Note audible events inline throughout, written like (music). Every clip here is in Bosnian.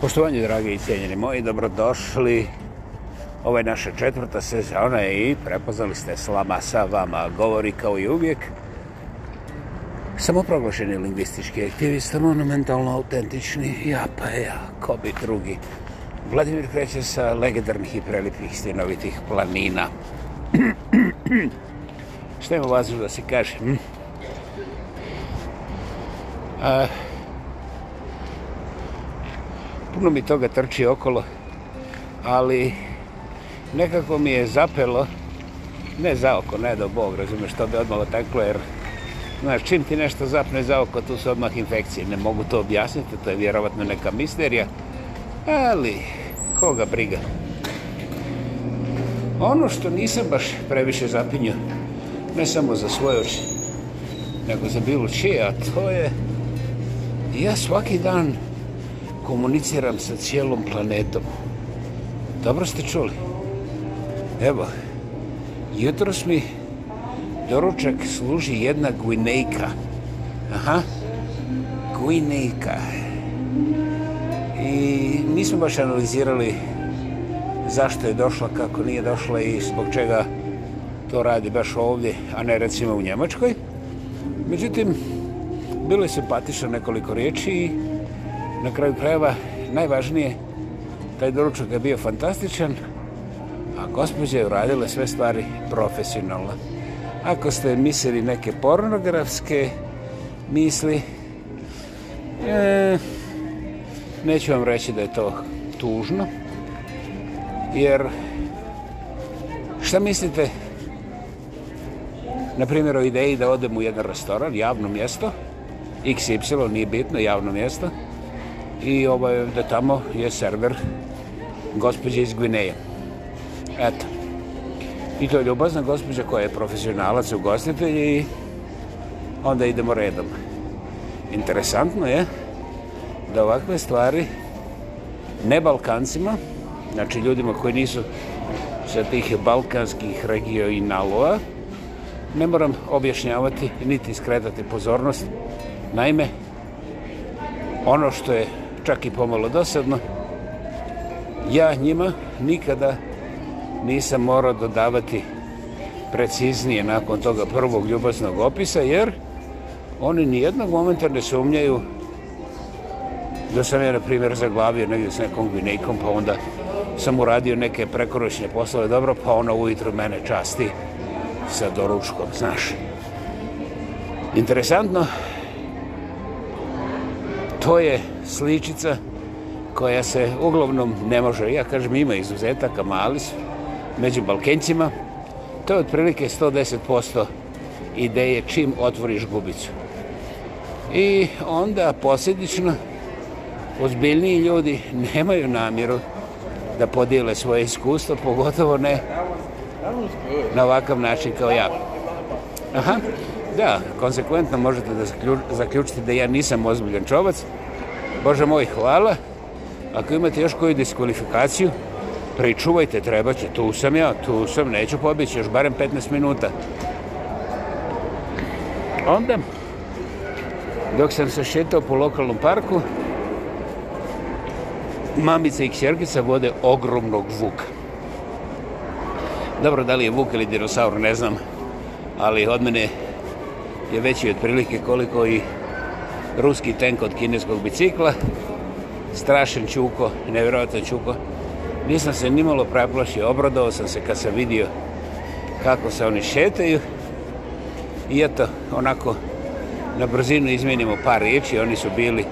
Poštovanje, dragi i cijenjeni moji, dobrodošli. Ovo je naša četvrta sezona i prepoznali ste slama sa vama. Govori kao i uvijek. Samoproglašeni lingvistički aktivista, monumentalno autentični, ja pa ja, ko bi drugi. Vladimir kreće sa legendarnih i prelipih stinovitih planina. (clears throat) Što ima važno da se kaže? Hm? Uh, puno mi toga trči okolo, ali nekako mi je zapelo, ne za oko, ne do Bog, razumeš, što bi odmah oteklo, jer znaš, čim ti nešto zapne za oko, tu su odmah infekcije. Ne mogu to objasniti, to je vjerovatno neka misterija, ali koga briga. Ono što nisam baš previše zapinio, ne samo za svoje oči, nego za bilo čije, a to je ja svaki dan komuniciram sa cijelom planetom. Dobro ste čuli? Evo, jutro mi doručak služi jedna gujnejka. Aha, gujnejka. I nismo baš analizirali zašto je došla, kako nije došla i zbog čega to radi baš ovdje, a ne recimo u Njemačkoj. Međutim, bilo je simpatično nekoliko riječi i na kraju krajeva najvažnije, taj doručak je bio fantastičan, a gospođa je uradila sve stvari profesionalno. Ako ste mislili neke pornografske misli, e, neću vam reći da je to tužno, jer šta mislite, na primjer, o ideji da odem u jedan restoran, javno mjesto, XY, nije bitno, javno mjesto, i ovaj, da tamo je server gospođe iz Gvineje. Eto. I to je ljubazna gospođa koja je profesionalac u i onda idemo redom. Interesantno je da ovakve stvari ne Balkancima, znači ljudima koji nisu sa tih balkanskih regionalova, ne moram objašnjavati niti skretati pozornost. Naime, ono što je čak i pomalo dosadno, ja njima nikada nisam morao dodavati preciznije nakon toga prvog ljubaznog opisa, jer oni nijednog momenta ne sumnjaju da sam ja, na primjer, zaglavio negdje s nekom vinikom, pa onda sam uradio neke prekoročne poslove, dobro, pa ona ujutru mene časti sa doručkom, znaš. Interesantno, to je sličica koja se uglavnom ne može, ja kažem ima izuzetaka, mali su, među Balkencima, to je otprilike 110% ideje čim otvoriš gubicu. I onda posljedično, ozbiljniji ljudi nemaju namjeru da podijele svoje iskustvo, pogotovo ne na ovakav način kao ja. Aha, da, konsekventno možete da zaključ, zaključite da ja nisam ozbiljan čovac, Bože moj, hvala. Ako imate još koju diskvalifikaciju, pričuvajte, treba će. Tu sam ja, tu sam, neću pobići, još barem 15 minuta. Onda, dok sam se šetao po lokalnom parku, mamica i ksjerkica vode ogromnog vuka. Dobro, da li je vuk ili dinosaur, ne znam, ali od mene je veći od prilike koliko i ruski tenk od kineskog bicikla. Strašan čuko, nevjerojatan čuko. Nisam se nimalo preplašio, obradovao sam se kad sam vidio kako se oni šetaju. I eto, onako, na brzinu izmenimo par riječi. Oni su bili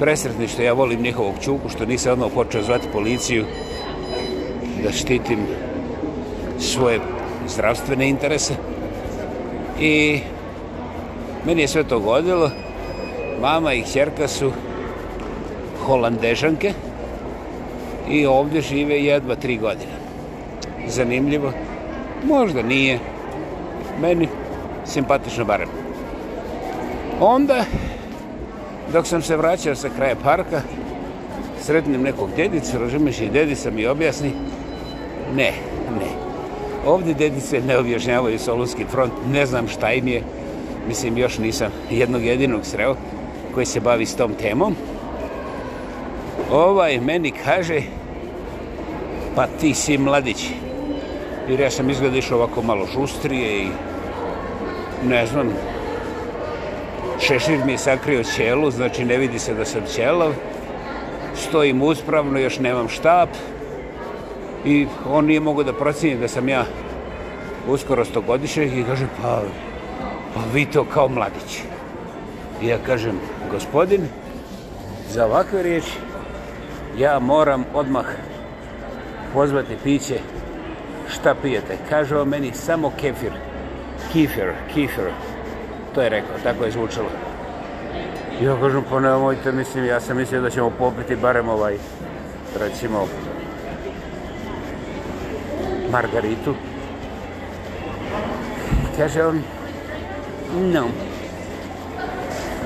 presretni što ja volim njihovog čuku, što nisam odmah počeo zvati policiju da štitim svoje zdravstvene interese. I meni je sve to godilo mama i čerka su holandežanke i ovdje žive jedva tri godine. Zanimljivo. Možda nije. Meni simpatično barem. Onda, dok sam se vraćao sa kraja parka, sretnim nekog dedicu, razumiješ i dedica mi objasni, ne, ne. Ovdje dedice ne objašnjavaju Solunski front, ne znam šta im je, mislim još nisam jednog jedinog sreo, koji se bavi s tom temom. Ovaj meni kaže, pa ti si mladić. Jer ja sam izgledao ovako malo žustrije i ne znam, šešir mi je sakrio ćelu, znači ne vidi se da sam ćelov. Stojim uspravno, još nemam štap. I on nije mogao da procenje da sam ja uskoro stogodišnjak i kaže, pa, pa vi to kao mladić. I ja kažem, gospodin, za ovakve riječi ja moram odmah pozvati piće šta pijete. Kaže on meni samo kefir. Kefir, kefir. To je rekao, tako je zvučalo. Ja kažem, pa nemojte, mislim, ja sam mislio da ćemo popiti barem ovaj, recimo, margaritu. Kaže on, no,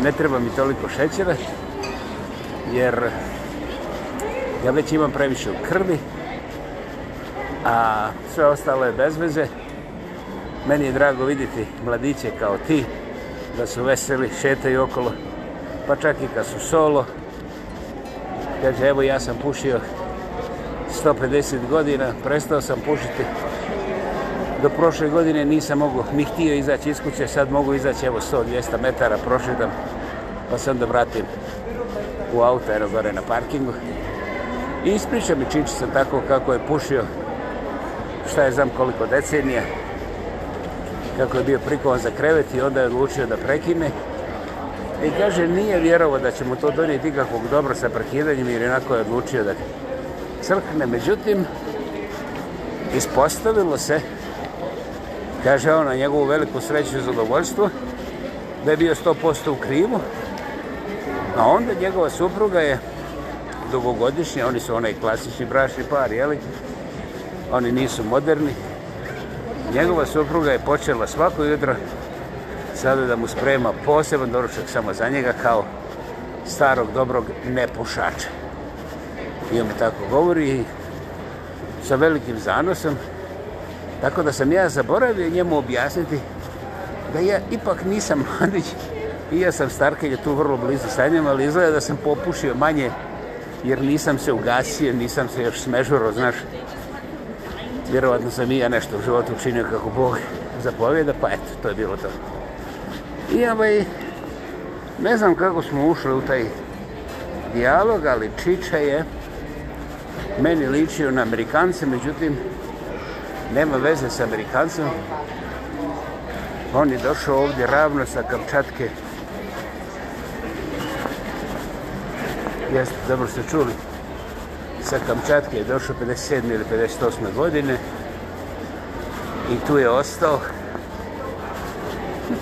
ne treba mi toliko šećera, jer ja već imam previše u krvi, a sve ostalo je bez veze. Meni je drago vidjeti mladiće kao ti, da su veseli, šetaju okolo, pa čak i kad su solo. Kaže, evo ja sam pušio 150 godina, prestao sam pušiti, do prošle godine nisam mogao, ni htio izaći iz kuće, sad mogu izaći evo 100-200 metara, prošetam, pa se onda vratim u auto, eno gore na parkingu. I ispričam mi čiči sam tako kako je pušio, šta je znam koliko decenija, kako je bio prikovan za krevet i onda je odlučio da prekine. I kaže, nije vjerovo da će mu to donijeti ikakvog dobro sa prekidanjem, jer onako je odlučio da crkne. Međutim, ispostavilo se kaže on na njegovu veliku sreću i zadovoljstvo da je bio 100% u krivu a onda njegova supruga je dugogodišnja, oni su onaj klasični brašni par, jeli? Oni nisu moderni. Njegova supruga je počela svako jutro sada da mu sprema poseban doručak samo za njega kao starog, dobrog nepušača. I on mi tako govori sa velikim zanosom Tako da sam ja zaboravio njemu objasniti da ja ipak nisam mladić i ja sam star kad je tu vrlo blizu sa njim, ali izgleda da sam popušio manje jer nisam se ugasio, nisam se još smežuro, znaš. Vjerovatno sam i ja nešto u životu učinio kako Bog zapovjeda, pa eto, to je bilo to. I ovaj, ne znam kako smo ušli u taj dijalog, ali Čiča je meni ličio na Amerikance, međutim, nema veze sa Amerikancem. On je došao ovdje ravno sa Kapčatke. Jeste, dobro ste čuli. Sa Kamčatke je došao 57. ili 58. godine. I tu je ostao.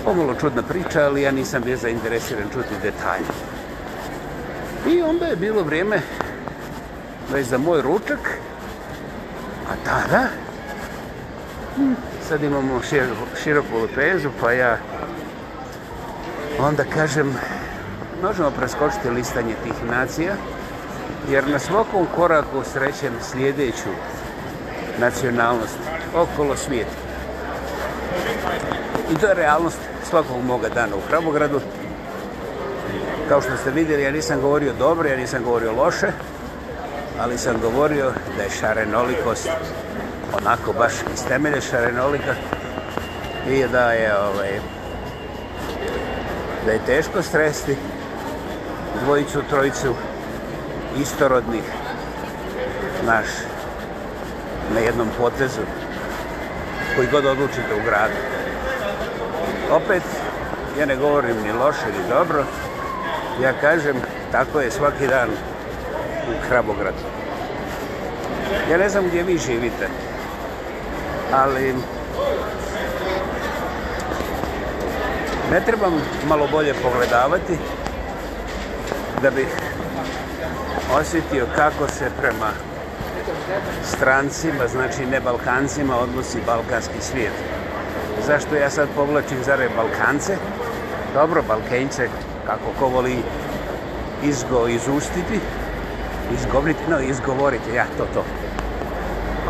Pomalo čudna priča, ali ja nisam bio zainteresiran čuti detalje. I onda je bilo vrijeme već za moj ručak. A tada, sad imamo šir, široku lepezu, pa ja onda kažem, možemo preskočiti listanje tih nacija, jer na svakom koraku srećem sljedeću nacionalnost okolo svijeta. I to je realnost svakog moga dana u Hrabogradu. Kao što ste vidjeli, ja nisam govorio dobro, ja nisam govorio loše, ali sam govorio da je šarenolikost onako baš iz temelje šarenolika i da je ovaj, da je teško stresti dvojicu, trojicu istorodnih naš na jednom potezu koji god odlučite u gradu. Opet, ja ne govorim ni loše ni dobro, ja kažem tako je svaki dan u Hrabogradu. Ja ne znam gdje vi živite, ali ne trebam malo bolje pogledavati da bih osjetio kako se prema strancima, znači ne Balkancima, odnosi balkanski svijet. Zašto ja sad povlačim zare Balkance? Dobro, Balkence, kako ko voli izgo izustiti, izgovoriti, no izgovoriti, ja, to, to.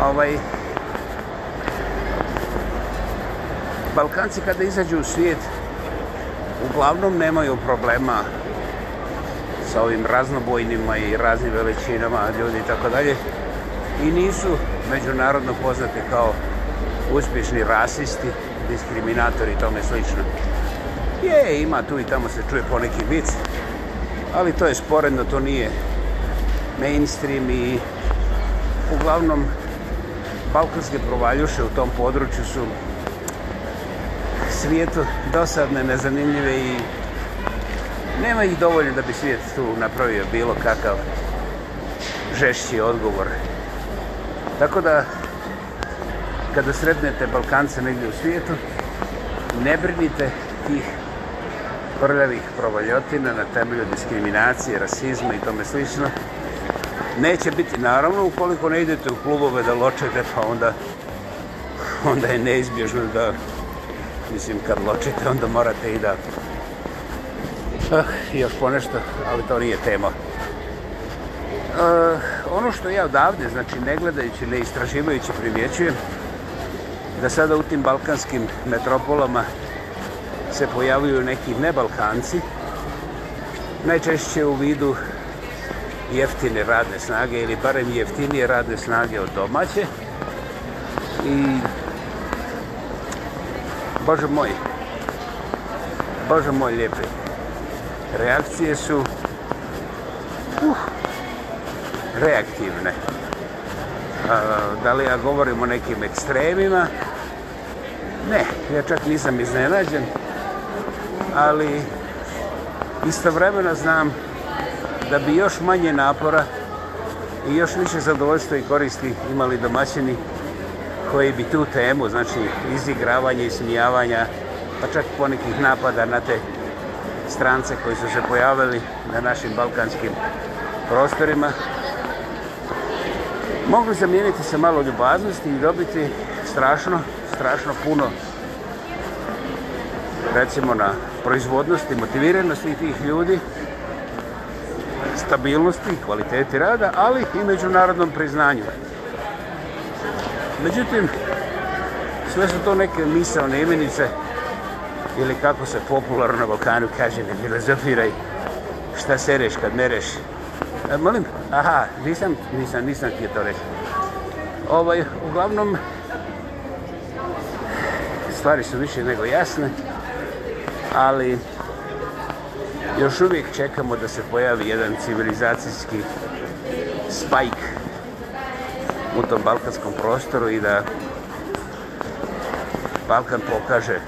Ovaj, Balkanci kada izađu u svijet, uglavnom nemaju problema sa ovim raznobojnima i raznim veličinama ljudi i tako dalje. I nisu međunarodno poznati kao uspješni rasisti, diskriminatori i tome slično. Je, ima tu i tamo se čuje poneki vic, ali to je sporedno, to nije mainstream i uglavnom balkanske provaljuše u tom području su svijetu dosadne, nezanimljive i nema ih dovoljno da bi svijet tu napravio bilo kakav žešći odgovor. Tako da, kada sretnete Balkance negdje u svijetu, ne brinite tih prljavih provaljotina na temelju diskriminacije, rasizma i tome slično. Neće biti, naravno, ukoliko ne idete u klubove da ločete, pa onda onda je neizbježno da mislim kad ločite onda morate i da ah, još ponešto ali to nije tema uh, ono što ja odavde znači ne gledajući ne istraživajući primjećujem da sada u tim balkanskim metropolama se pojavljuju neki nebalkanci najčešće u vidu jeftine radne snage ili barem jeftinije radne snage od domaće i Bože moj, Bože moj lijepi, reakcije su uh, reaktivne. A, da li ja govorim o nekim ekstremima? Ne, ja čak nisam iznenađen, ali istovremeno znam da bi još manje napora i još više zadovoljstva i koristi imali domaćini koji bi tu temu, znači izigravanje, smijavanja, pa čak ponekih napada na te strance koji su se pojavili na našim balkanskim prostorima, mogli zamijeniti se malo ljubaznosti i dobiti strašno, strašno puno recimo na proizvodnosti, motiviranosti tih ljudi, stabilnosti, kvaliteti rada, ali i međunarodnom priznanju. Međutim, sve su to neke misalne imenice ili kako se popularno na Balkanu kaže, ne filozofiraj, šta sereš kad mereš. E, molim, aha, nisam, nisam, nisam ti je to reći. Ovaj, uglavnom, stvari su više nego jasne, ali još uvijek čekamo da se pojavi jedan civilizacijski spike u tom balkanskom prostoru i da Balkan pokaže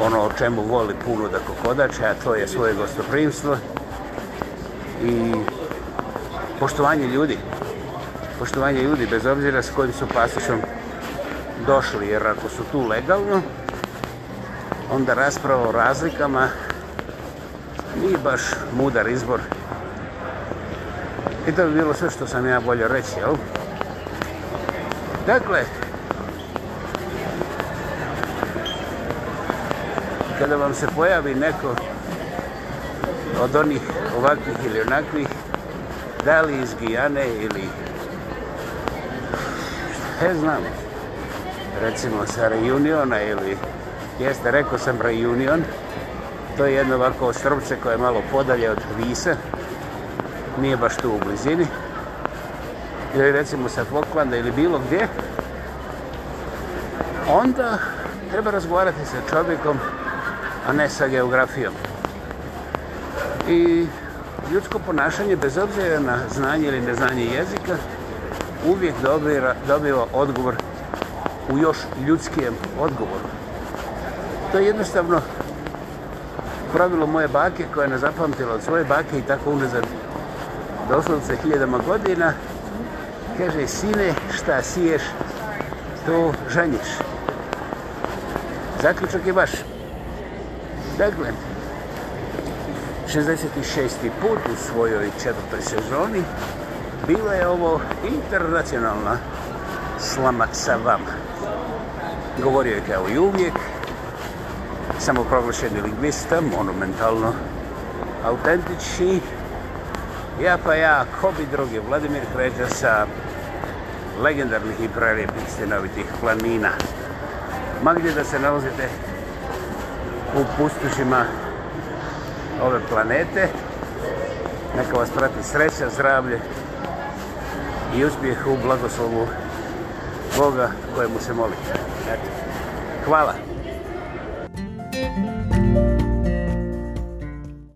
ono o čemu voli puno da kokodače, a to je svoje gostoprimstvo i poštovanje ljudi. Poštovanje ljudi, bez obzira s kojim su pasošom došli, jer ako su tu legalno, onda rasprava o razlikama nije baš mudar izbor. I to bi bilo sve što sam ja bolje reći, jel? Dakle, kada vam se pojavi neko od onih ovakvih ili onakvih, da li iz Gijane ili, ne znam, recimo sa Reuniona ili, jeste, rekao sam Reunion, to je jedno ovako ostrovce koje je malo podalje od Vise, nije baš tu u blizini, ili recimo sa Foklanda ili bilo gdje, onda treba razgovarati sa čovjekom, a ne sa geografijom. I ljudsko ponašanje, bez obzira na znanje ili neznanje jezika, uvijek dobira, dobiva odgovor u još ljudskijem odgovoru. To je jednostavno pravilo moje bake koja je ne zapamtila od svoje bake i tako unazad doslovce hiljadama godina, Kaže, sine, šta siješ, to žanješ. Zaključak je baš. Dakle, 66. put u svojoj četvrtoj sezoni bila je ovo internacionalna slama sa vama. Govorio je kao i uvijek, samoproglašeni lingvista, monumentalno autentični, Ja pa ja, ko bi drugi, Vladimir Kređa sa legendarnih i prelijepih stenovitih planina. Ma gdje da se nalazite u pustušima ove planete, neka vas prati sreća, zdravlje i uspjeh u blagoslovu Boga kojemu se molite. Hvala.